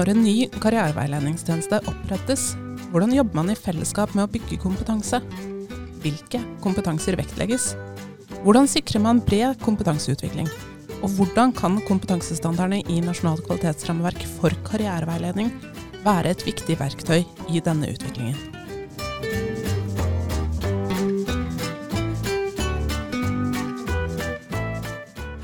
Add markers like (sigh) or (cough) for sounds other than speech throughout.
Når en ny karriereveiledningstjeneste opprettes, hvordan jobber man i fellesskap med å bygge kompetanse? Hvilke kompetanser vektlegges? Hvordan sikrer man bred kompetanseutvikling? Og hvordan kan kompetansestandardene i Nasjonalt kvalitetsrammeverk for karriereveiledning være et viktig verktøy i denne utviklingen?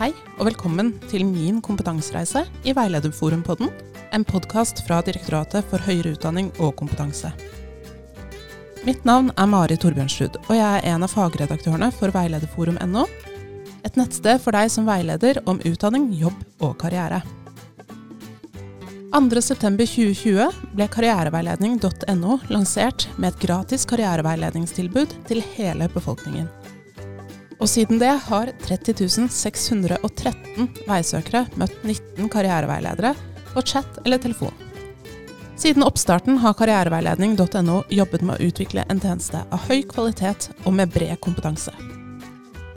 Hei, og velkommen til min kompetansereise i Veilederforumpodden, en podkast fra Direktoratet for høyere utdanning og kompetanse. Mitt navn er Mari Torbjørnsrud, og jeg er en av fagredaktørene for veilederforum.no, et nettsted for deg som veileder om utdanning, jobb og karriere. 2.9.2020 ble karriereveiledning.no lansert med et gratis karriereveiledningstilbud til hele befolkningen. Og siden det har 30 613 veisøkere møtt 19 karriereveiledere på chat eller telefon. Siden oppstarten har karriereveiledning.no jobbet med å utvikle en tjeneste av høy kvalitet og med bred kompetanse.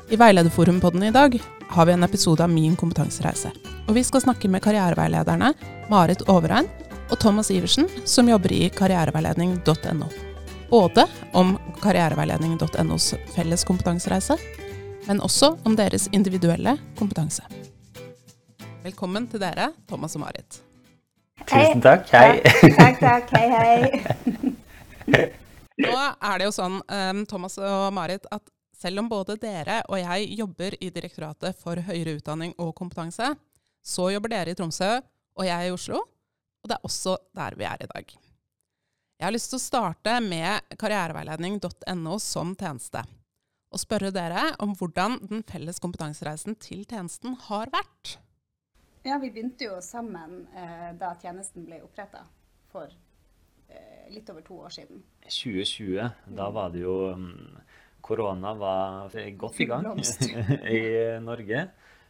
I Veilederforumpodden i dag har vi en episode av Min kompetansereise. Og vi skal snakke med karriereveilederne Marit Overein og Thomas Iversen, som jobber i karriereveiledning.no. Både om karriereveiledning.nos felles kompetansereise, men også om deres individuelle kompetanse. Velkommen til dere, Thomas og Marit. Tusen takk. Hei. Takk, takk. Hei, hei. Nå er det jo sånn, um, Thomas og Marit, at selv om både dere og jeg jobber i Direktoratet for høyere utdanning og kompetanse, så jobber dere i Tromsø og jeg i Oslo, og det er også der vi er i dag. Jeg har lyst til å starte med karriereveiledning.no som tjeneste, og spørre dere om hvordan den felles kompetansereisen til tjenesten har vært. Ja, vi begynte jo sammen eh, da tjenesten ble oppretta for eh, litt over to år siden. 2020, da var det jo um, Korona var godt i gang (laughs) i Norge.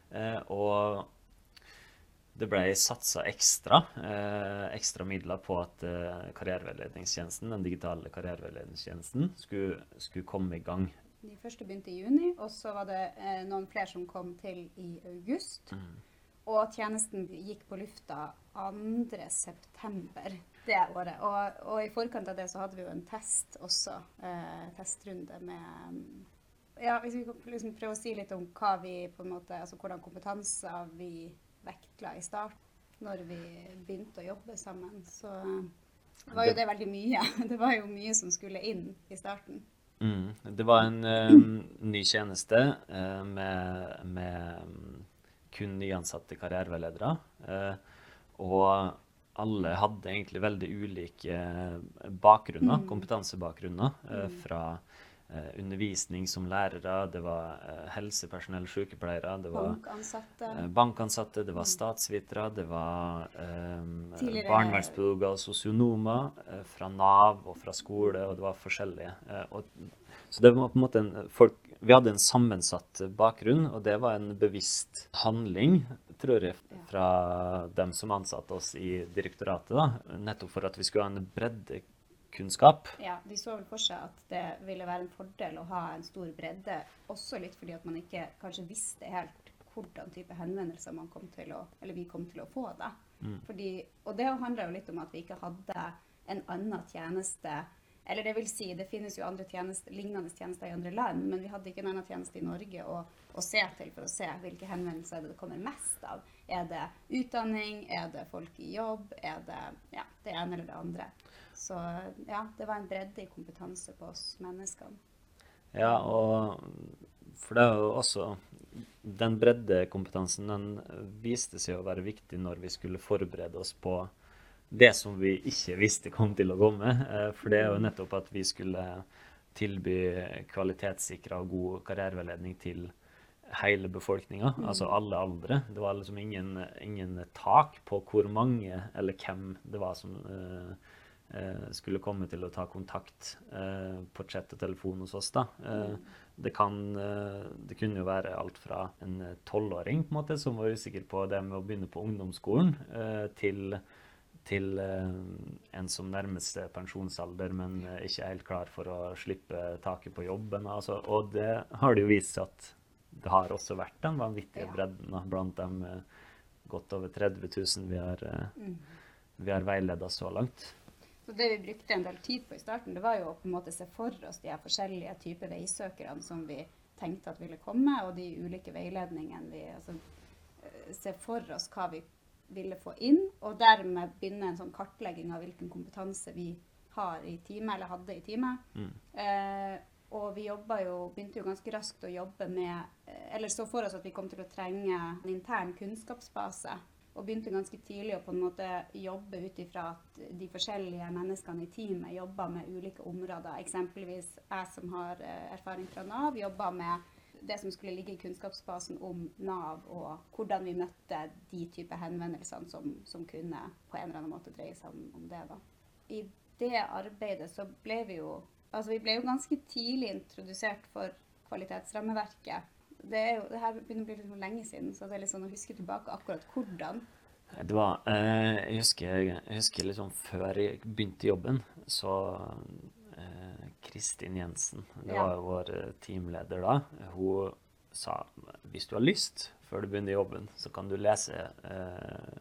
Eh, og det ble satsa ekstra, eh, ekstra midler på at eh, karriereveiledningstjenesten, den digitale karriereveiledningstjenesten skulle, skulle komme i gang. De første begynte i juni, og så var det eh, noen flere som kom til i august. Og tjenesten gikk på lufta 2.9. det året. Og, og i forkant av det så hadde vi jo en test også, eh, testrunde med mm, Ja, hvis vi liksom prøve å si litt om hva vi på en måte, altså hvordan kompetanser vi vektla i starten når vi begynte å jobbe sammen, så var jo det veldig mye. (laughs) Det var jo mye som skulle inn i starten. Mm. Det var en eh, ny tjeneste eh, med, med mm, kun nyansatte karriereveiledere. Eh, og alle hadde egentlig veldig ulike eh, bakgrunner, kompetansebakgrunner. eh, fra eh, undervisning som lærere, det var helsepersonell, sykepleiere, det var Bankansatte. bankansatte, det var statsvitere, det var um, barnevernspedagoger og sosionomer fra Nav og fra skole, og det var forskjellige. Og, så det var på en måte en folk, Vi hadde en sammensatt bakgrunn, og det var en bevisst handling, tror jeg, fra dem som ansatte oss i direktoratet, da, nettopp for at vi skulle ha en breddekunnskap. Ja, De så vel for seg at det ville være en fordel å ha en stor bredde, også litt fordi at man ikke kanskje visste helt hvordan type henvendelser man kom til å, eller vi kom til å få. da. Fordi, og det handler jo litt om at vi ikke hadde en annen tjeneste eller det vil si, det finnes jo andre tjenester, lignende tjenester i andre land, men vi hadde ikke en annen tjeneste i Norge å, å se til for å se hvilke henvendelser det kommer mest av. Er det utdanning? Er det folk i jobb? Er det ja, det ene eller det andre? Så ja, det var en bredde i kompetanse på oss menneskene. Ja, og for det er jo også Den breddekompetansen den viste seg å være viktig når vi skulle forberede oss på det som vi ikke visste kom til å komme. Eh, For det er jo nettopp at vi skulle tilby kvalitetssikra og god karriereveiledning til hele befolkninga, altså alle aldre. Det var liksom ingen, ingen tak på hvor mange eller hvem det var som uh, skulle komme til å ta kontakt uh, på chat og telefon hos oss. da. Eh, det, kan, det kunne jo være alt fra en tolvåring på en måte, som var usikker på det med å begynne på ungdomsskolen, til, til eh, en som nærmer seg pensjonsalder, men eh, ikke er helt klar for å slippe taket på jobben. Altså, og det har det jo vist seg at det har også vært den vanvittige bredden blant de eh, godt over 30 000 vi har eh, vi har veileda så langt. Så det vi brukte en del tid på i starten, det var jo å på en måte se for oss de her forskjellige typer veisøkerne som vi tenkte at ville komme, og de ulike veiledningene vi altså, Se for oss hva vi ville få inn, og dermed begynne en sånn kartlegging av hvilken kompetanse vi har i teamet, eller hadde i teamet. Mm. Eh, og vi jo, begynte jo ganske raskt å jobbe med eh, Eller så for oss at vi kom til å trenge en intern kunnskapsbase. Og begynte ganske tidlig å på en måte jobbe ut ifra at de forskjellige menneskene i teamet jobba med ulike områder. Eksempelvis jeg som har eh, erfaring fra Nav, jobba med det som skulle ligge i kunnskapsbasen om Nav, og hvordan vi møtte de type henvendelsene som, som kunne på en eller annen måte dreie seg om, om det. da. I det arbeidet så ble vi jo Altså vi ble jo ganske tidlig introdusert for kvalitetsrammeverket. Det, jo, det her begynner å bli litt lenge siden, så det er litt sånn å huske tilbake akkurat hvordan. Det var eh, Jeg husker, jeg husker liksom før jeg begynte jobben, så Kristin Jensen, det var jo vår eh, teamleder da, hun sa hvis du har lyst før du begynner jobben, så kan du lese eh,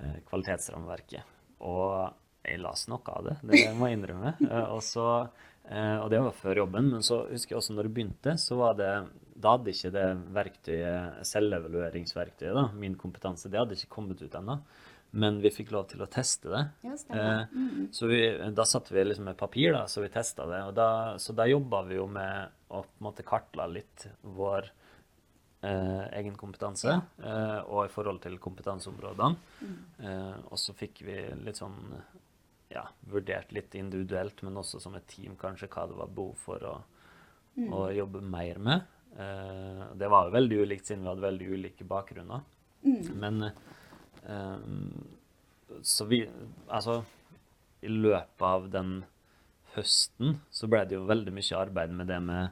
eh, kvalitetsrammeverket. Og jeg leste noe av det, det må jeg innrømme. (laughs) Eh, og, så, eh, og det var før jobben, men så husker jeg også når jeg begynte, så var det da hadde ikke det verktøyet, selvevalueringsverktøyet, da, min kompetanse, det hadde ikke kommet ut ennå. Men vi fikk lov til å teste det. Ja. Eh, så vi, da satte vi liksom et papir, da, så vi testa det. Og da, så da jobba vi jo med å på en måte kartla litt vår eh, egen kompetanse, eh, og i forhold til kompetanseområdene. Eh, og så fikk vi litt sånn ja, vurdert litt individuelt, men også som et team kanskje hva det var behov for å, å jobbe mer med. Eh, det var jo veldig ulikt siden vi hadde veldig ulike bakgrunner. Men eh, så vi Altså, i løpet av den høsten så ble det jo veldig mye arbeid med det med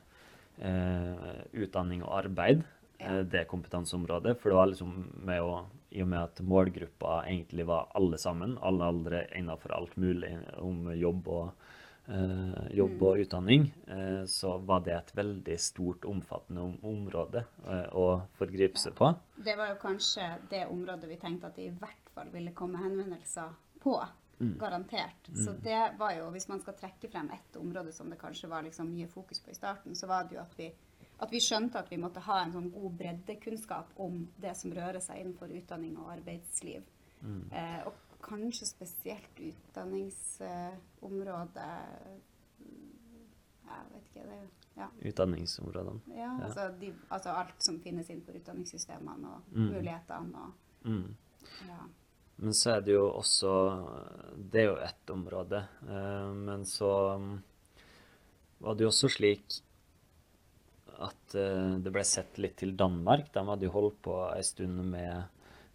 eh, utdanning og arbeid. eh, Det kompetanseområdet. For det var liksom med å I og med at målgruppa egentlig var alle sammen, alle aldre innenfor alt mulig om jobb og jobb og utdanning, eh, så var det et veldig stort, omfattende om område eh, å forgripe seg på. Det var jo kanskje det området vi tenkte at det i hvert fall ville komme henvendelser på. Garantert. Så det var jo, hvis man skal trekke frem ett område som det kanskje var liksom mye fokus på i starten, så var det jo at vi, at vi skjønte at vi måtte ha en sånn god breddekunnskap om det som rører seg innenfor utdanning og arbeidsliv. Eh, og kanskje spesielt utdanningsområdet Jeg vet ikke. det er jo ja. Utdanningsområdene. Ja, altså, de, altså alt som finnes innenfor utdanningssystemene og Mm. mulighetene og Mm. ja. Men så er det jo også Det er jo ett område. eh, Men så mm, var det jo også slik at eh, det ble sett litt til Danmark. De hadde jo holdt på en stund med,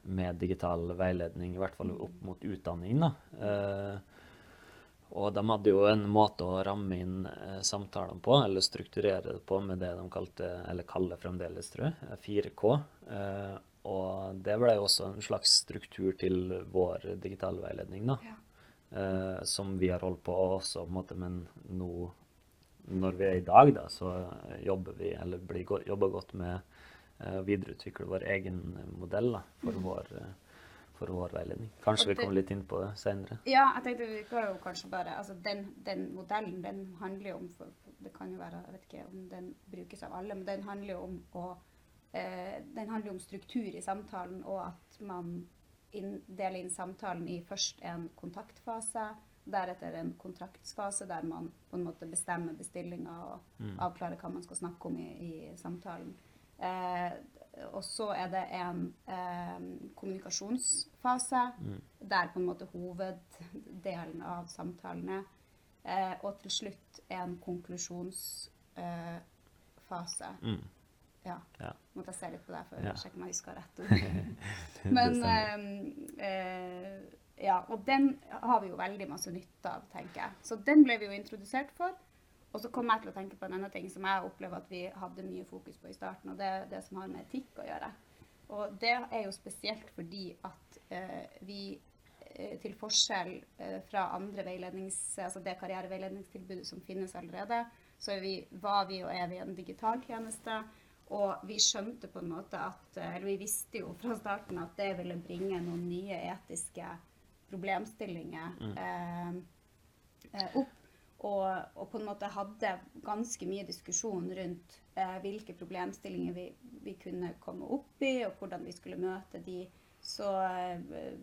med digital veiledning, i hvert fall opp mot utdanning. da. Eh, Og de hadde jo en måte å ramme inn eh, samtalene på, eller strukturere det på, med det de kalte, eller kaller fremdeles, tror jeg, 4K. Eh, og det ble jo også en slags struktur til vår digitale veiledning, da. Ja. Som vi har holdt på også, på en måte, men nå når vi er i dag, da, så jobber vi, eller blir jobber godt med videreutvikle vår egen modell da, for, vår, eh, for vår veiledning. Kanskje det, vi kommer litt inn på det senere. ja, jeg tenkte vi kan jo kanskje bare altså den, den modellen den handler jo om for, Det kan jo være Jeg vet ikke om den brukes av alle, men den handler jo om å eh, Den handler om struktur i samtalen, og at man inn, deler inn samtalen i først en kontaktfase, deretter en kontraktsfase der man på en måte bestemmer bestillinga og avklarer hva man skal snakke om i, i samtalen. Eh, og så er det en eh, kommunikasjonsfase, der på en måte hoveddelen av samtalen er. Eh, og til slutt en konklusjonsfase. Eh. Mm. ja. Ja. Måtte jeg se litt på det for Ja. å sjekke om jeg husker rett ord. (laughs) Men eh, eh, Ja, og den har vi jo veldig masse nytte av, tenker jeg. Så den ble vi jo introdusert for. Og så kom jeg til å tenke på en annen ting som jeg opplever at vi hadde mye fokus på i starten, og det er det som har med etikk å gjøre. Og det er jo spesielt fordi at eh, vi eh, til forskjell eh, fra andre veilednings, altså det karriereveiledningstilbudet som finnes allerede, så vi, var vi og er vi en digital tjeneste. Og vi skjønte på en måte at, eh, eller vi visste jo fra starten at det ville bringe noen nye etiske problemstillinger mm. eh, opp. Og, og, på en måte hadde ganske mye diskusjon rundt eh, hvilke problemstillinger vi, vi, kunne komme opp i, og hvordan vi skulle møte de. Så eh,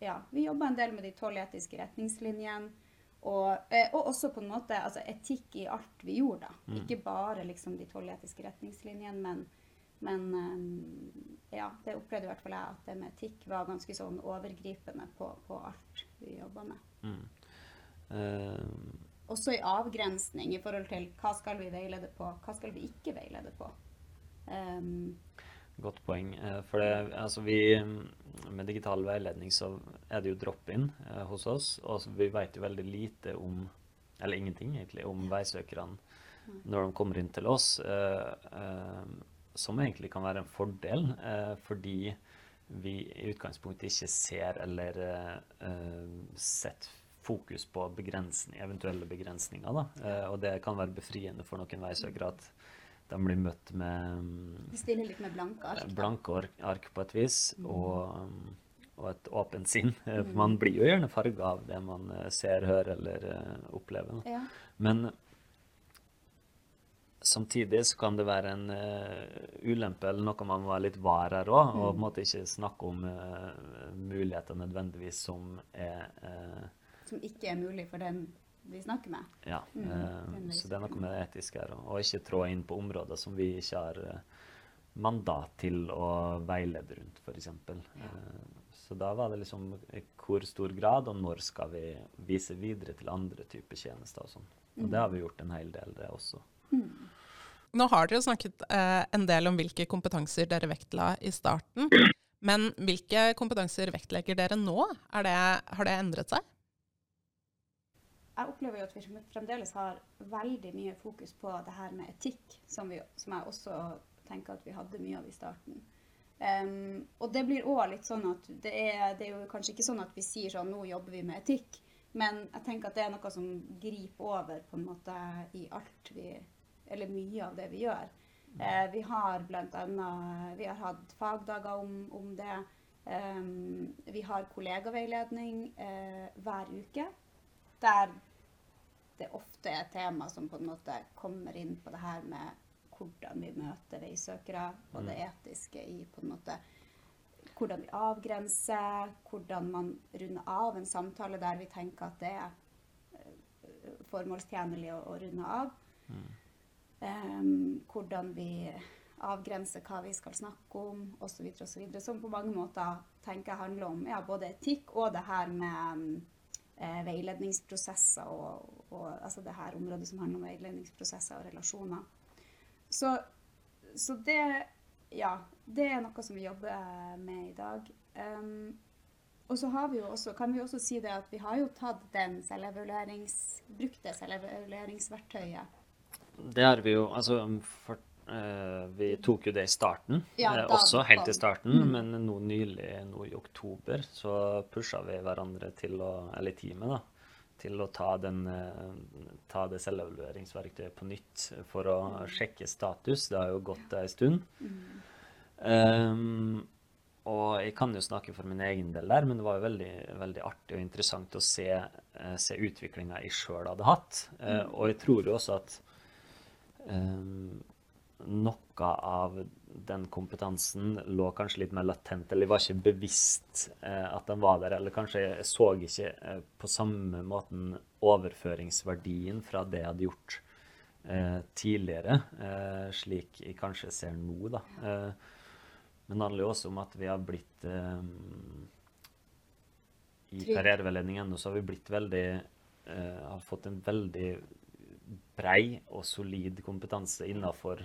ja, vi jobba en del med de tolv etiske retningslinjene. Og, eh, og, også på en måte altså, etikk i alt vi gjorde. da. Mm. Ikke bare liksom, de tolv etiske retningslinjene, men, men um, ja, det opplevde i hvert fall jeg at det med etikk var ganske sånn overgripende på, på alt vi jobba med. Mm. Uh, også i avgrensning i forhold til hva skal vi veilede på, hva skal vi ikke veilede på. Um, Godt poeng. Eh, for det, altså vi, med digital veiledning så er det jo drop-in eh, hos oss. Og vi vet jo veldig lite om, eller ingenting egentlig, om veisøkerne når de kommer inn til oss. Eh, som egentlig kan være en fordel, fordi vi i utgangspunktet ikke ser eller eh, setter fokus på begrensning, eventuelle begrensninger. Da. Eh, og det kan være befriende for noen veisøkere at de blir møtt med De stiller litt med blanke ark. Blanke ark på et vis, mm. og, og, et åpent sinn. Eh, (laughs) mm. Man blir jo gjerne farga av det man eh, ser, hører eller uh, opplever. Ja. Men samtidig så kan det være en uh, ulempe eller noe man må være litt var her òg, og på en mm. måte ikke snakke om uh, muligheter nødvendigvis som er som ikke er mulig for den vi snakker med. Ja, mm, eh, så det er noe med det etiske her. Og ikke trå inn på områder som vi ikke har eh, mandat til å veilede rundt, f.eks. Ja. Eh, så da var det liksom i hvor stor grad, og når skal vi vise videre til andre typer tjenester og sånn. Og det har vi gjort en hel del, det også. Mm. Nå har dere snakket eh, en del om hvilke kompetanser dere vektla i starten. Men hvilke kompetanser vektlegger dere nå? Det, har det endret seg? Jeg opplever jo at vi fremdeles har veldig mye fokus på det her med etikk, som, vi, som jeg også tenker at vi hadde mye av i starten. Um, og det blir òg litt sånn at det er, det er, jo kanskje ikke sånn at vi sier sånn nå jobber vi med etikk, men jeg tenker at det er noe som griper over på en måte i alt vi Eller mye av det vi gjør. Uh, vi har bl.a. Vi har hatt fagdager om, om det. Um, vi har kollegaveiledning uh, hver uke der det ofte er tema som på en måte kommer inn på det her med hvordan vi møter veisøkere, og det mm. etiske i på en måte hvordan vi avgrenser, hvordan man runder av en samtale der vi tenker at det er eh, formålstjenlig å, å runde av. Mm. Um, hvordan vi avgrenser hva vi skal snakke om, osv. osv. Som på mange måter tenker jeg handler om ja, både etikk og det her med eh, veiledningsprosesser og, og, altså det her området som handler om veiledningsprosesser og relasjoner. Så, så det, ja, det er noe som vi jobber med i dag. Um, og så vi også, kan vi også si det at vi har jo tatt den selvevaluerings, brukte selvevalueringsverktøyet. Det har vi jo. altså for vi tok jo det i starten, ja, uh, også helt i starten, mm. men nå nylig, nå i oktober, så pusha vi hverandre til å, eller teamet, da, til å ta, den, uh, ta det selvevalueringsverktøyet på nytt for å mm. sjekke status. Det har jo gått ei stund. Mm. Um, og jeg kan jo snakke for min egen del der, men det var jo veldig, veldig artig og interessant å se, se utviklinga jeg sjøl hadde hatt. Mm. og jeg tror jo også at um, noe av den kompetansen lå kanskje litt mer latent, eller var ikke bevisst eh, at den var der. Eller kanskje jeg så ikke eh, på samme måten overføringsverdien fra det jeg hadde gjort eh, tidligere, eh, slik jeg kanskje ser nå. da. Eh, men det handler jo også om at vi har blitt I karriereveiledning ennå så har vi blitt veldig Har fått en veldig brei og solid kompetanse innafor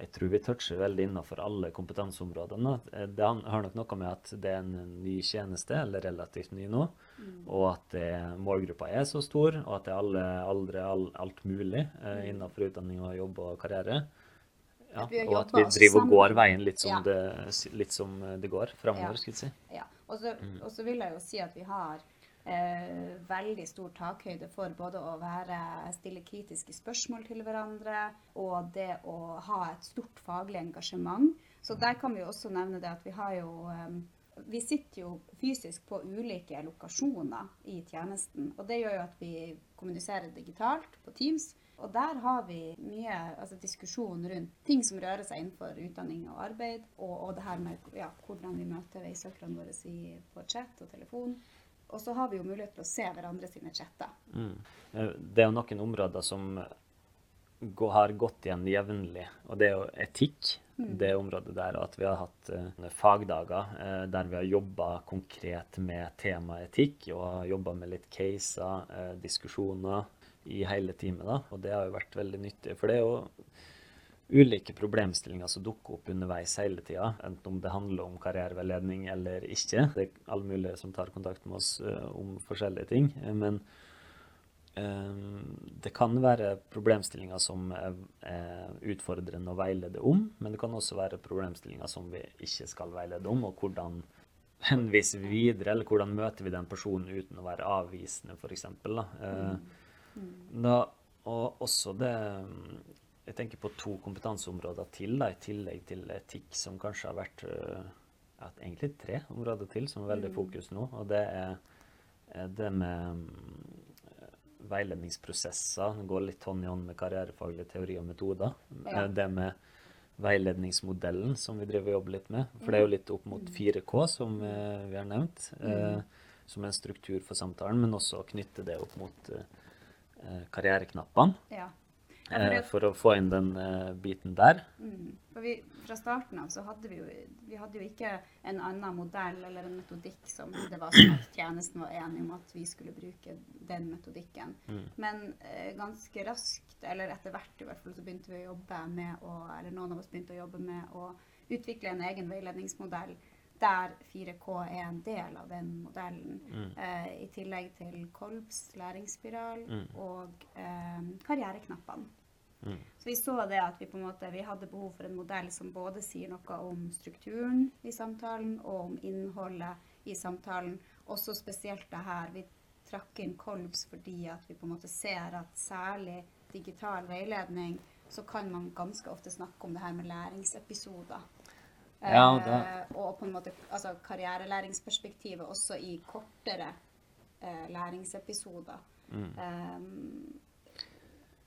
jeg tror vi toucher veldig innenfor alle kompetanseområdene. Det har nok noe med at det er en ny tjeneste, eller relativt ny nå, mm. og at det, målgruppa er så stor, og at det er alle aldre, all, alt mulig eh, innafor innenfor utdanning og jobb og karriere. Ja, og at vi driver og går veien litt som, ja. det, litt som det, går framover, ja. skulle jeg si. Ja. Og så, mm. vil jeg jo si at vi har eh, veldig stor takhøyde for både å være, stille kritiske spørsmål til hverandre og det å ha et stort faglig engasjement. Så der kan vi også nevne det at vi har jo eh, vi sitter jo fysisk på ulike lokasjoner i tjenesten. Og det gjør jo at vi kommuniserer digitalt på Teams. Og der har vi mye altså, diskusjon rundt ting som rører seg innenfor utdanning og arbeid, og, og det her med ja, hvordan vi møter veisøkerne våre på chat og telefon. Og så har vi jo mulighet til å se hverandre sine chatter. Mm. Eh, det er jo noen områder som går, har gått igjen jevnlig, og det er jo etikk. Mm. Det området der, at vi har hatt uh, fagdager uh, der vi har jobba konkret med temaet etikk, og jobba med litt caser, uh, diskusjoner, i hele teamet. da, Og det har jo vært veldig nyttig. For det er jo ulike problemstillinger som dukker opp underveis hele tida. Enten om det handler om karriereveiledning eller ikke. Det er alle mulige som tar kontakt med oss uh, om forskjellige ting. Men uh, det kan være problemstillinger som er, utfordrende å veilede om. Men det kan også være problemstillinger som vi ikke skal veilede om. Og hvordan henviser vi videre, eller hvordan møter vi den personen uten å være avvisende, f.eks. Da. mm. Da, og også det Jeg tenker på to kompetanseområder til, da, i tillegg til etikk, som kanskje har vært øh, ja, egentlig tre områder til som er veldig mm. fokus nå. Og det er det med øh, veiledningsprosesser. Det går litt hånd i hånd med karrierefaglig teori og metoder. Ja. Det med veiledningsmodellen som vi driver og jobber litt med. For det er jo litt opp mot 4K, som vi har nevnt. Mm. som en struktur for samtalen, men også knytte det opp mot Eh, karriereknappene. Ja. Ja, for, eh, for, å få inn den uh, biten der. Mm. Vi, fra starten av så hadde vi jo, vi hadde jo ikke en annen modell eller en metodikk som det var sånn at tjenesten var enig om at vi skulle bruke den metodikken. Mm. Men eh, ganske raskt, eller etter hvert i hvert fall, så begynte vi å jobbe med å, eller noen av oss begynte å jobbe med å utvikle en egen veiledningsmodell der 4K er en del av den modellen. Mm. Eh, I tillegg til Kolbs læringsspiral mm. og eh, karriereknappene. Mm. Så vi så det at vi på en måte, vi hadde behov for en modell som både sier noe om strukturen i samtalen og om innholdet i samtalen. Også spesielt det her. Vi trakk inn Kolbs fordi at vi på en måte ser at særlig digital veiledning, så kan man ganske ofte snakke om det her med læringsepisoder. Ja, eh, og på en måte altså, karrierelæringsperspektivet også i kortere eh, læringsepisoder. Mm. Um,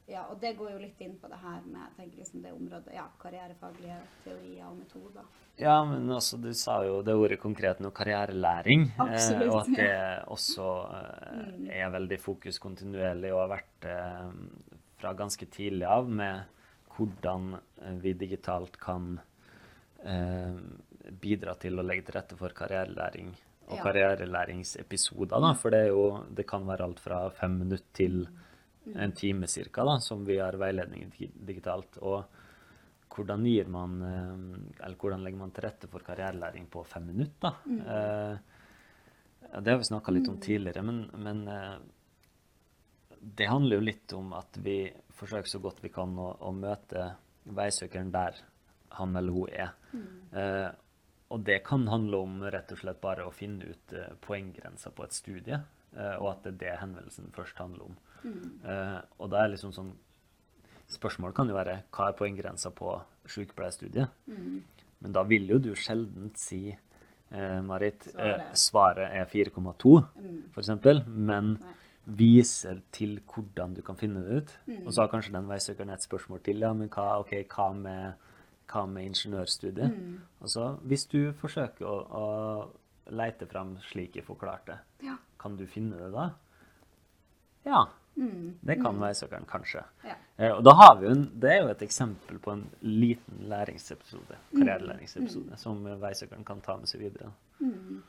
ja, og det går jo litt inn på det her med tenker liksom det området, ja, karrierefaglige teorier og metoder. Ja, men også, du sa jo det ordet konkret nå, karrierelæring. Absolutt, eh, og at det også eh, mm. er veldig fokus kontinuerlig og har vært eh, fra ganske tidlig av med hvordan vi digitalt kan eh, bidra til å legge til rette for karrierelæring og ja. karrierelæringsepisoder. Da, for det, jo, det, kan være alt fra fem minutter til en time cirka, da, som vi har veiledning digitalt. Og hvordan, gir man, eh, eller hvordan legger man til rette for karrierelæring på fem minutter? Mm. Eh, det har vi snakka litt om mm. tidligere, men, men eh, det handler jo litt om at vi forsøker så godt vi kan å, å møte veisøkeren der han eller hun er. Mm. Eh, og det kan handle om rett og slett bare å finne ut poenggrensa på et studie, og at det er det henvendelsen først handler om. Mm. Eh, og da er liksom sånn Spørsmålet kan jo være hva er poenggrensa på sykepleierstudiet? Mm. Men da vil jo du sjelden si eh, Marit, svaret, eh, svaret er 4,2 mm. f.eks., men Nei viser til hvordan du kan finne det ut. Mm. Og så har kanskje den veisøkeren et spørsmål til. Ja, men hva, okay, hva med hva med ingeniørstudiet? Mm. Altså, hvis du forsøker å, å leite fram slik jeg forklarte, ja. kan du finne det da? Ja. Mm. Det kan være veisøkeren kanskje. Ja. Eh, og da har vi jo en, Det er jo et eksempel på en liten læringsepisode, mm. karrierelæringsepisode, mm. som veisøkeren kan ta med seg videre. Mm.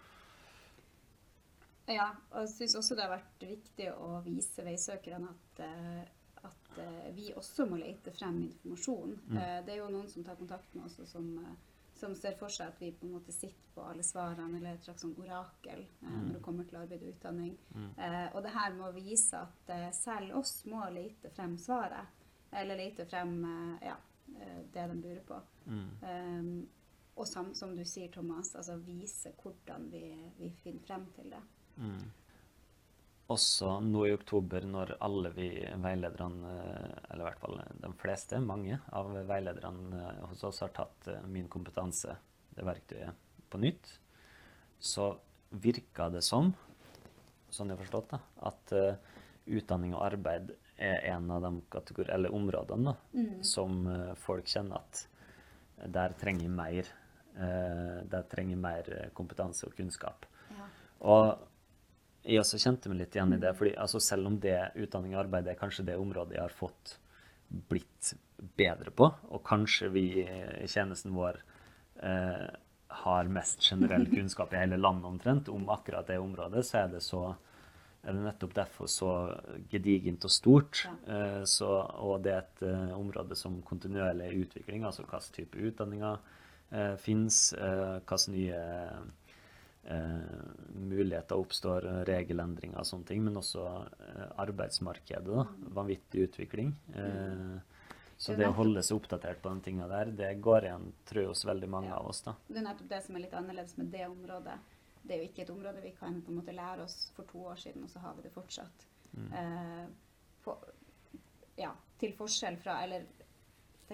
Ja, og jeg syns også det har vært viktig å vise veisøkerne at uh, at uh, vi også må lete frem informasjon. Mm. Det er jo noen som tar kontakt med oss, og som, som, ser for seg at vi på en måte sitter på alle svarene, eller et slags sånn orakel mm. når det kommer til arbeid og utdanning. Mm. og det her må vise at selv oss må lete frem svaret, eller lete frem ja, det de lurer på. Um, og som, som, du sier, Thomas, altså vise hvordan vi, vi finner frem til det. Også nå i oktober, når alle vi veilederne, eller i hvert fall de fleste, mange av veilederne hos oss har tatt Min kompetanse, det verktøyet, på nytt, så virka det som, sånn jeg har forstått det, at utdanning og arbeid er en av de eller områdene da, mm. som folk kjenner at der trenger mer, uh, der trenger mer kompetanse og kunnskap. Ja. Og jeg også kjente meg litt igjen i det. Mm. fordi altså, Selv om det utdanning og arbeid er kanskje det området jeg har fått blitt bedre på, og kanskje vi i tjenesten vår eh, har mest generell (laughs) kunnskap i hele landet omtrent om akkurat det området, så er det så er det nettopp derfor så gedigent og stort. Eh, så, og det er et eh, område som kontinuerlig er utvikling, altså hvilken type utdanninger uh, finnes, uh, hvilke nye eh, muligheter oppstår, eh, regelendringer og sånne ting, men også eh, arbeidsmarkedet. da, Vanvittig utvikling. Eh, så det å holde seg oppdatert på de tinga der, det går igjen, tror jeg, hos veldig mange ja. av oss. da. Det er nettopp det som er litt annerledes med det området. Det er jo ikke et område vi kan på en måte lære oss for to år siden, og så har vi det fortsatt. Mm. Eh, på, ja, til forskjell fra Eller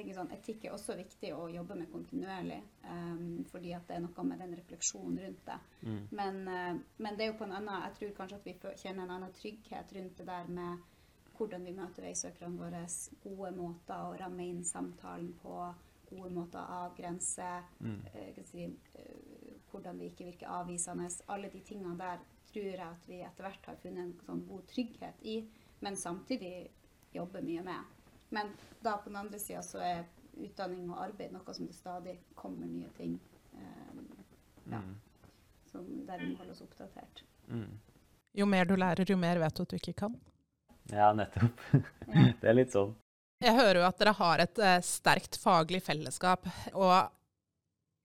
tenker sånn, Etikk er også viktig å jobbe med kontinuerlig, um, fordi at det er noe med den refleksjonen rundt det. Mm. Men, uh, men, det er jo på en annen, jeg tror kanskje at vi kjenner en annen trygghet rundt det der med hvordan vi møter veisøkerne våre, gode måter å ramme inn samtalen på, gode måter å avgrense, mm. uh, si, uh, hvordan vi ikke virker avvisende. Alle de tingene der tror jeg at vi etter hvert har funnet en sånn god trygghet i, men samtidig jobber mye med. Men da på den andre sida så er utdanning og arbeid noe som det stadig kommer nye ting um, ja, mm. som der vi må holde oss oppdatert. Mm. Jo mer du lærer, jo mer vet du at du ikke kan. Ja, nettopp. (laughs) det er litt sånn. Jeg hører jo at dere har et uh, sterkt faglig fellesskap, og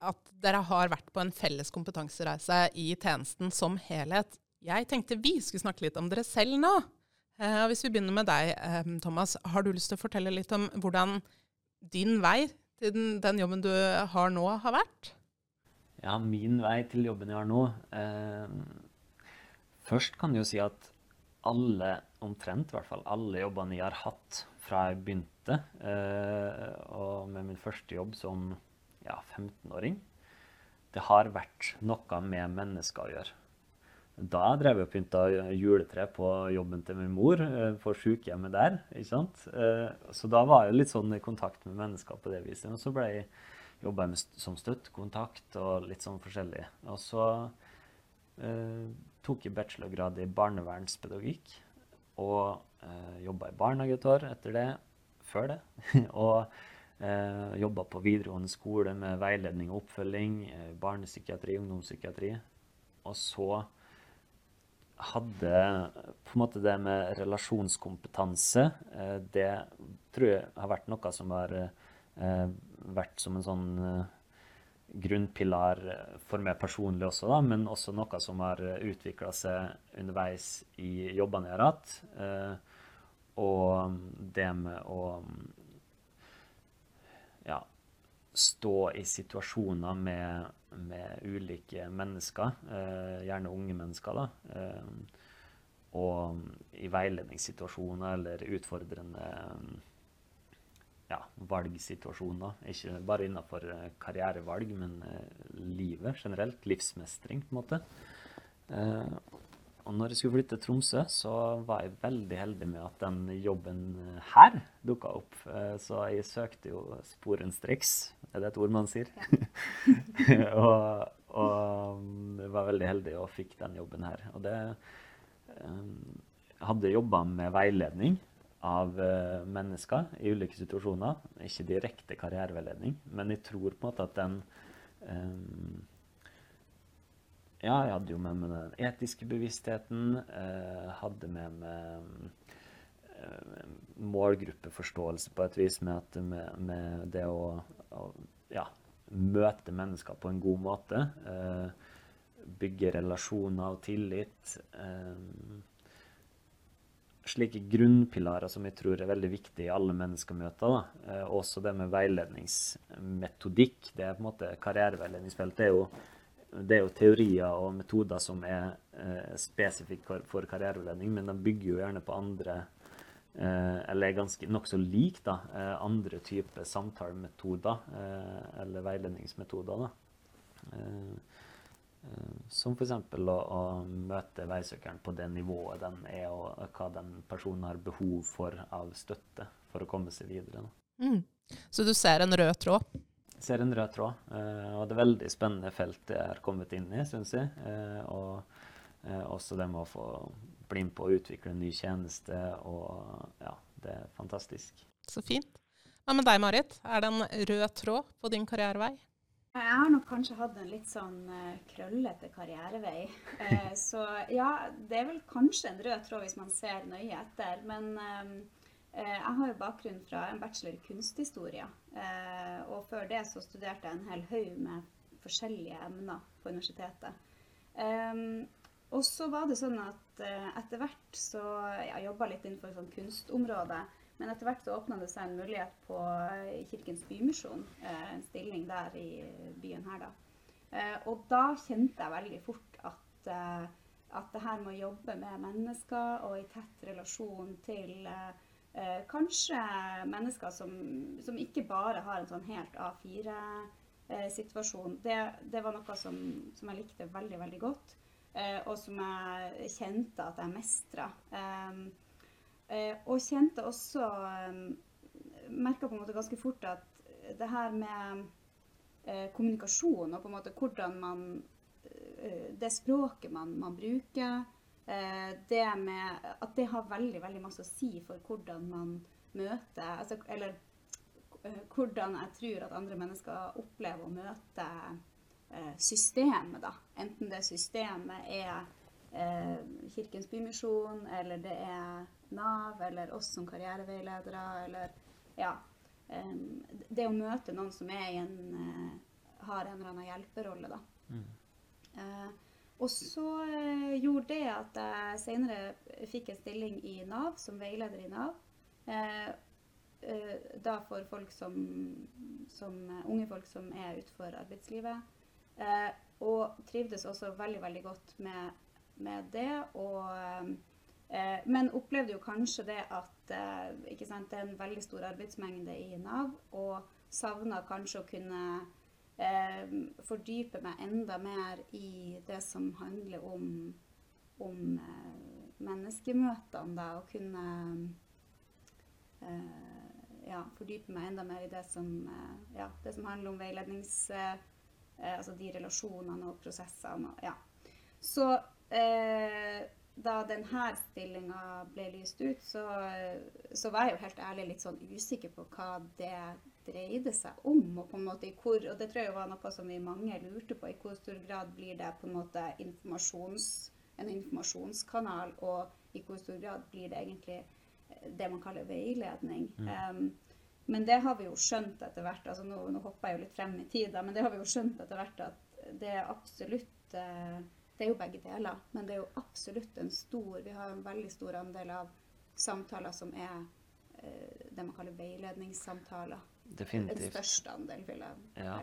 at dere har vært på en felles kompetansereise i tjenesten som helhet. Jeg tenkte vi skulle snakke litt om dere selv nå. Eh, hvis vi begynner med deg, eh, Thomas. Har du lyst til å fortelle litt om hvordan din vei til den, den, jobben du har nå, har vært? Ja, min vei til jobben jeg har nå eh, Først kan jeg jo si at alle, omtrent i hvert fall, alle jobbene jeg har hatt fra jeg begynte, eh, og med min første jobb som ja, 15-åring, det har vært noe med mennesker å gjøre. Da drev jeg og pynta juletre på jobben til min mor, eh, på sykehjemmet der. ikke sant? Eh, så da var jeg litt sånn i kontakt med mennesker på det viset. Og så ble jeg jobba som støttekontakt og litt sånn forskjellig. Og så eh, tok jeg bachelorgrad i barnevernspedagogikk. Og eh, jobba i barnehage et år etter det. Før det. (laughs) og eh, jobba på videregående skole med veiledning og oppfølging. Eh, barnepsykiatri, ungdomspsykiatri. Og så hadde på en måte det med relasjonskompetanse eh, Det tror jeg har vært noe som har eh, vært som en sånn eh, grunnpilar for meg personlig også, da, men også noe som har utvikla seg underveis i jobbene jeg har hatt. Og det med å stå i situasjoner med med ulike mennesker, eh, gjerne unge mennesker, da. Eh, og i veiledningssituasjoner eller utfordrende ja, valgsituasjoner. Ikke bare innenfor eh, karrierevalg, men livet generelt. Livsmestring, på en måte. Og når jeg skulle flytte til Tromsø, så var jeg veldig heldig med at den jobben her dukka opp. Så jeg søkte jo sporenstreks. Er det et ord man sier? Ja. (laughs) og, og jeg var veldig heldig og fikk den jobben her. Og det jeg hadde jobba med veiledning av uh, mennesker i ulike situasjoner. Ikke direkte karriereveiledning, men jeg tror på en måte at den um, ja, jeg hadde jo med meg den etiske bevisstheten. Eh, hadde med meg eh, målgruppeforståelse på et vis med, at, med, med det å, å ja, møte mennesker på en god måte. Eh, bygge relasjoner og tillit. Eh, slike grunnpilarer som jeg tror er veldig viktige i alle menneskemøter. Da. Eh, også det med veiledningsmetodikk. det er på en måte Karriereveiledningsfeltet er jo det er jo teorier og metoder som er eh, spesifikke for, karriereveiledning, men de bygger jo gjerne på andre eh, Eller er ganske nokså lik da, eh, andre typer samtalemetoder eh, eller veiledningsmetoder. da. Eh, Som f.eks. Å, å møte veisøkeren på det nivået den er, og hva den personen har behov for av støtte for å komme seg videre. Mm. Så du ser en rød tråd? Ser en rød tråd. og det er veldig spennende felt jeg har kommet inn i, syns jeg. og også det med å få bli med på å utvikle en ny tjeneste. Og ja, det er fantastisk. Så fint. Hva med deg, Marit? Er det en rød tråd på din karrierevei? Jeg har nok kanskje hatt en litt sånn krøllete karrierevei. Så ja, det er vel kanskje en rød tråd hvis man ser nøye etter. Men uh, jeg har jo bakgrunn fra en bachelor i kunsthistorie. og før det så studerte jeg en hel haug med forskjellige emner på universitetet. Og så var det sånn at uh, etter hvert så Jeg jobba litt innenfor sånn kunstområdet. Men etter hvert så åpna det seg en mulighet på Kirkens Bymisjon. En stilling der i byen her, da. og da kjente jeg veldig fort at, at det her med å jobbe med mennesker og i tett relasjon til kanskje mennesker som, som, ikke bare har en sånn helt A4-situasjon, det, det, var noe som, som jeg likte veldig, veldig godt. Eh, og som jeg kjente at jeg mestra. Ehm, eh, og kjente også ehm, Merka på en måte ganske fort at det her med eh, kommunikasjon og på en måte hvordan man Det språket man, man bruker, det med At det har veldig, veldig masse å si for hvordan man møter altså, Eller hvordan jeg tror at andre mennesker opplever å møte Eh, systemet, da. Enten det systemet er eh, Kirkens Bymisjon, eller det er Nav, eller oss som karriereveiledere, eller ja. Eh, det å møte noen som i en eh, har en eller annen hjelperolle, da. Mm. Eh, og så eh, gjorde det at jeg senere fikk en stilling i Nav, som veileder i Nav. da for folk som, som, unge folk som er utenfor arbeidslivet. Eh, og trivdes også veldig, veldig godt med, med det. Og, eh, men opplevde jo kanskje det at eh, sant, det er en veldig stor arbeidsmengde i Nav, og savna kanskje å kunne eh, fordype meg enda mer i det som handler om, om eh, menneskemøtene, da, og kunne eh, ja, fordype meg enda mer i det som, ja, det som handler om veilednings Eh, altså de relasjonene og prosessene. Og, ja. Så eh, da denne stillinga ble lyst ut, så, så, var jeg jo helt ærlig litt sånn usikker på hva det dreide seg om. Og på en måte i hvor, og det tror jeg var noe som vi mange lurte på. I hvor stor grad blir det på en måte informasjons, en informasjonskanal, og i hvor stor grad blir det egentlig det man kaller veiledning. Mm. Um, men det har vi jo skjønt etter hvert. altså Nå, nå hopper jeg jo litt frem i tid, men det har vi jo skjønt etter hvert at det er absolutt eh, Det er jo begge deler, men det er jo absolutt en stor Vi har en veldig stor andel av samtaler som er eh, det man kaller veiledningssamtaler. Definitivt. En størst andel, vil jeg ja.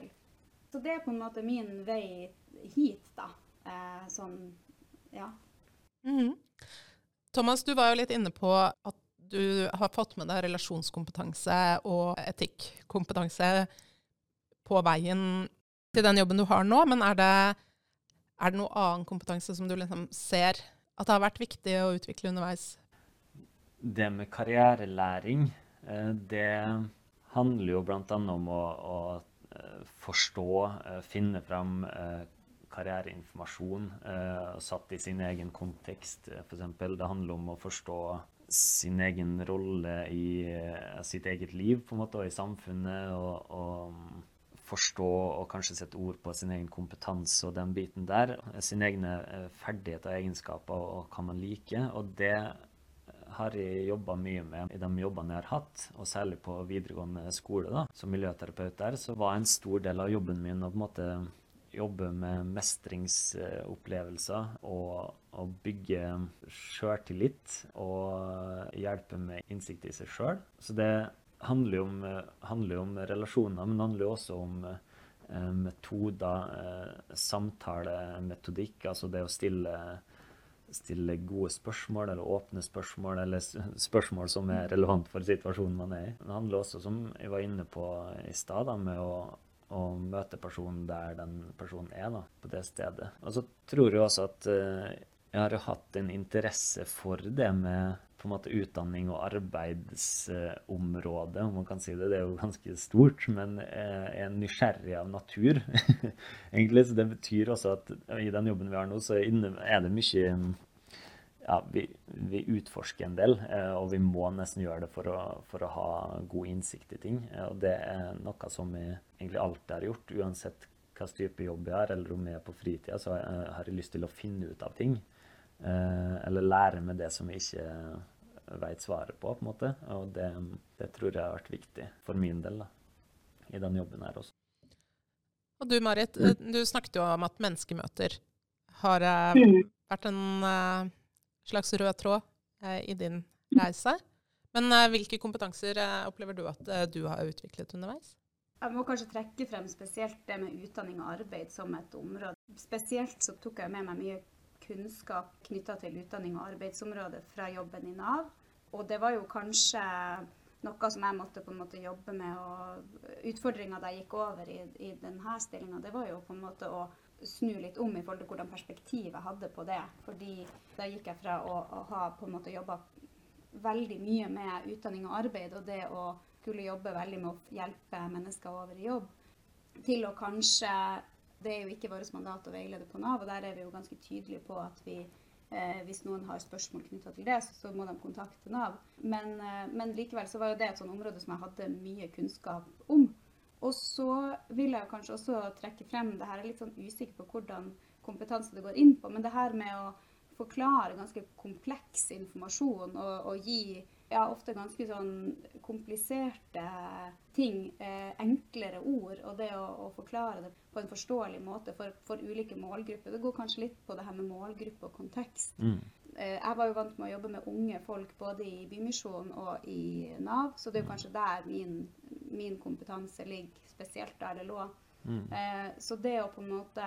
Så det er på en måte min vei hit, da. Eh, sånn, ja. Mm -hmm. Thomas, du var jo litt inne på at du har fått med deg relasjonskompetanse og etikkompetanse på veien til den jobben du har nå, men er det, er det noe annen kompetanse som du liksom ser at det har vært viktig å utvikle underveis? Det med karrierelæring, eh, det handler jo bl.a. om å, å, eh, forstå, eh, finne fram karriereinformasjon satt i sin egen kontekst, f.eks. Det handler om å forstå sin egen rolle i sitt eget liv på en måte, og i samfunnet. Og, og, forstå og kanskje sette ord på sin egen kompetanse og den biten der. Sine egne ferdigheter og egenskaper og hva man liker. Og det har jeg jobba mye med i de jobbene jeg har hatt, og særlig på videregående skole. da. Som miljøterapeut der så var en stor del av jobben min å på en måte jobbe med mestringsopplevelser og, og bygge sjøltillit og hjelpe med innsikt i seg sjøl. Så det handler jo om, handler om, relasjoner, men det handler også om eh, metoder, eh, samtalemetodikk, altså det å stille, stille gode spørsmål eller åpne spørsmål, eller spørsmål som er relevant for situasjonen man er i. Det handler også, som jeg var inne på i stad, med å å møte personen der den personen er, da, på det stedet. Og så tror jeg også at uh, jeg har hatt en interesse for det med på en måte utdanning og arbeidsområde, om man kan si det. Det er jo ganske stort, men er nysgjerrig av natur. (laughs) egentlig, Så det betyr også at i den jobben vi har nå, så er det mye ja, vi, vi, utforsker en del, eh, og vi må nesten gjøre det for å, for å, ha god innsikt i ting. Eh, og det er noe som vi egentlig alltid har gjort, uansett hva type jobb jeg har, eller om jeg er på fritida, så har jeg lyst til å finne ut av ting. Eh, eller lære med det som jeg ikke veit svaret på, på en måte. Og det, det, tror jeg har vært viktig for min del da, i den jobben her også. Og du Marit, du snakket jo om at menneskemøter har mm. vært en slags rød tråd eh, i din reise. Men eh, hvilke kompetanser eh, opplever du at du har utviklet underveis? Jeg må kanskje trekke frem spesielt det med utdanning og arbeid som et område. Spesielt så tok jeg med meg mye kunnskap knytta til utdanning og arbeidsområdet fra jobben i Nav. Og det var jo kanskje noe som jeg måtte på en måte jobbe med. og Utfordringa da jeg gikk over i, i denne stillinga, det var jo på en måte å snu litt om i forhold til hvordan perspektivet jeg hadde på det. Fordi da gikk jeg fra å, å ha på en måte jobba veldig mye med utdanning og arbeid, og det å skulle jobbe veldig med å hjelpe mennesker over i jobb, til å kanskje Det er jo ikke vårt mandat å veilede på Nav, og der er vi jo ganske tydelige på at vi eh, hvis noen har spørsmål knytta til det, så må de kontakte Nav. Men, eh, men, likevel så var jo det et sånt område som jeg hadde mye kunnskap om. Og så vil jeg kanskje også trekke frem det her, er litt sånn usikker på hvordan kompetanse det går inn på, men det her med å forklare ganske kompleks informasjon og, og gi ja, ofte ganske sånn kompliserte ting, eh, enklere ord, og det å, å, forklare det på en forståelig måte for, for, ulike målgrupper. Det går kanskje litt på det her med målgruppe og kontekst. Mm. Eh, jeg var jo vant med å jobbe med unge folk både i Bymisjonen og i Nav, så det er jo kanskje der min min kompetanse ligger, spesielt der det lå. Mm. Eh, så det å på en måte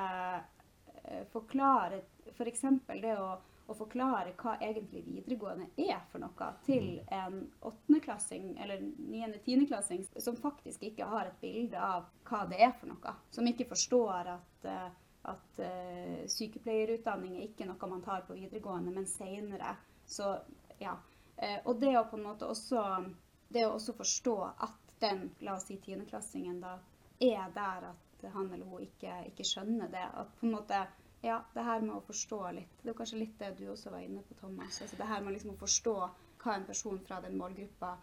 eh, forklare F.eks. For det å, å, forklare hva egentlig videregående er for noe, til mm. en åttendeklassing eller niende-tiendeklassing som faktisk ikke har et bilde av hva det er for noe. Som ikke forstår at, eh, at uh, sykepleierutdanning er ikke noe man tar på videregående, men seinere. Så ja. Uh, og det å på en måte også også forstå at den, la oss si tiendeklassingen, da er der at han eller hun ikke, ikke, skjønner det. At på en måte Ja, det her med å forstå litt. Det er kanskje litt det du også var inne på, Thomas. Altså det her med liksom å forstå hva en person fra den målgruppa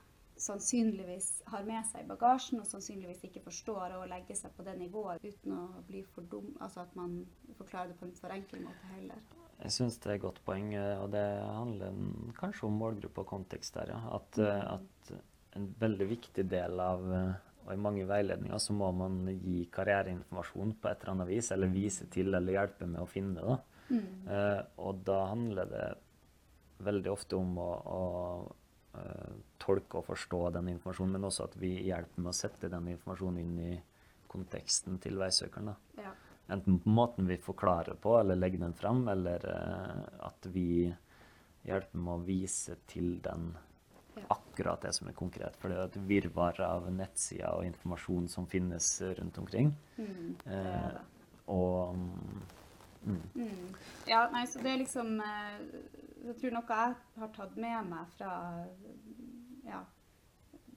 sannsynligvis har med seg i bagasjen, og sannsynligvis ikke forstår å legge seg på det nivået uten å bli for dum. Altså at man forklarer det på en for enkel måte heller. Jeg syns det er et godt poeng, og det handler kanskje om målgruppe og kontekst der, ja. At, mm. at en veldig viktig del av eh, og i mange veiledninger så må man gi karriereinformasjon på et eller annet vis, eller vise til eller hjelpe med å finne det. Mm. Uh, og da handler det veldig ofte om å, å uh, tolke og forstå den informasjonen, men også at vi hjelper med å sette den informasjonen inn i konteksten til veisøkeren. Ja. Enten på måten vi forklarer på, eller legger den fram, eller uh, at vi hjelper med å vise til den akkurat det som er konkret. For det er et virvar av nettsider og informasjon som finnes rundt omkring. Mm, eh, og mm. Mm. Ja, nei, så det er liksom eh, Jeg tror noe jeg har tatt med meg fra ja,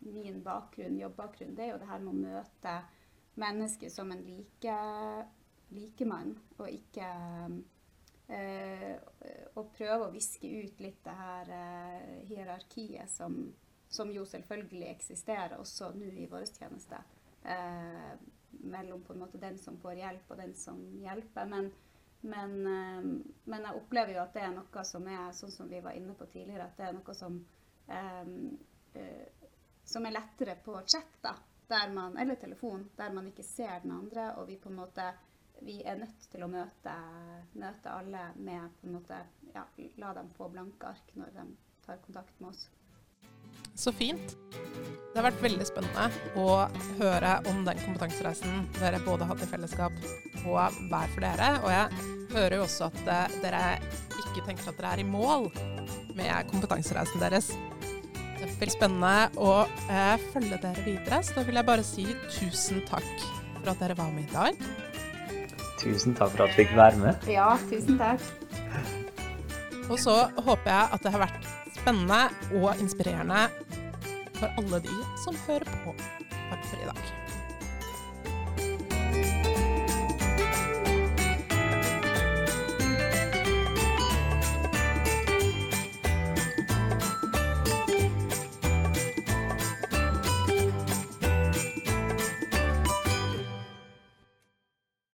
min bakgrunn, jobbakgrunn, det er jo det her med å møte mennesker som en like, likemann, og ikke og prøve å viske ut litt det her eh, hierarkiet som, som, jo selvfølgelig eksisterer også nå i vår tjeneste. Eh, mellom på en måte den som får hjelp, og den som hjelper. Men, men, eh, men, jeg opplever jo at det er noe som er sånn som vi var inne på tidligere, at det er noe som, eh, eh, som er lettere på chat, da, man, eller telefon, der man ikke ser den andre, og vi på en måte vi er nødt til å møte, møte alle med på en måte, ja, La dem få blanke ark når de tar kontakt med oss. Så fint. Det har vært veldig spennende å høre om den kompetansereisen dere både hadde i fellesskap og hver for dere. Og jeg hører jo også at eh, dere ikke tenker at dere er i mål med kompetansereisen deres. Det blir spennende å eh, følge dere videre, så da vil jeg bare si tusen takk for at dere var med i dag. Tusen takk for at du fikk være med. Ja, tusen takk. Og så håper jeg at det har vært spennende og inspirerende for alle de som hører på. Takk for i dag.